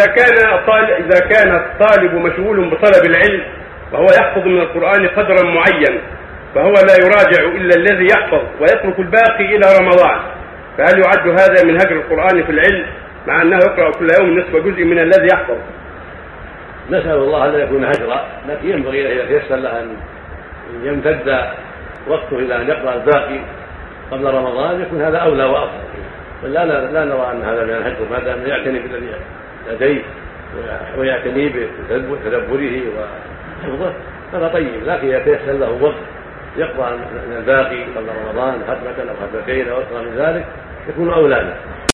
إذا كان الطالب إذا كان الطالب مشغول بطلب العلم وهو يحفظ من القرآن قدرا معين فهو لا يراجع إلا الذي يحفظ ويترك الباقي إلى رمضان. فهل يعد هذا من هجر القرآن في العلم؟ مع أنه يقرأ كل يوم نصف جزء من الذي يحفظ. نسأل الله أن يكون هجرا لكن ينبغي إذا تيسر له أن يمتد وقته إلى أن يقرأ الباقي قبل رمضان يكون هذا أولى وأفضل. لا لا نرى أن هذا من الهجر ما دام يعتني بالذي لديه ويعتني بتدبره وحفظه هذا طيب لكن إذا تيسر له وقت يقرأ من الباقي قبل رمضان ختمة أو ختمتين أو أكثر من ذلك يكون أولى له.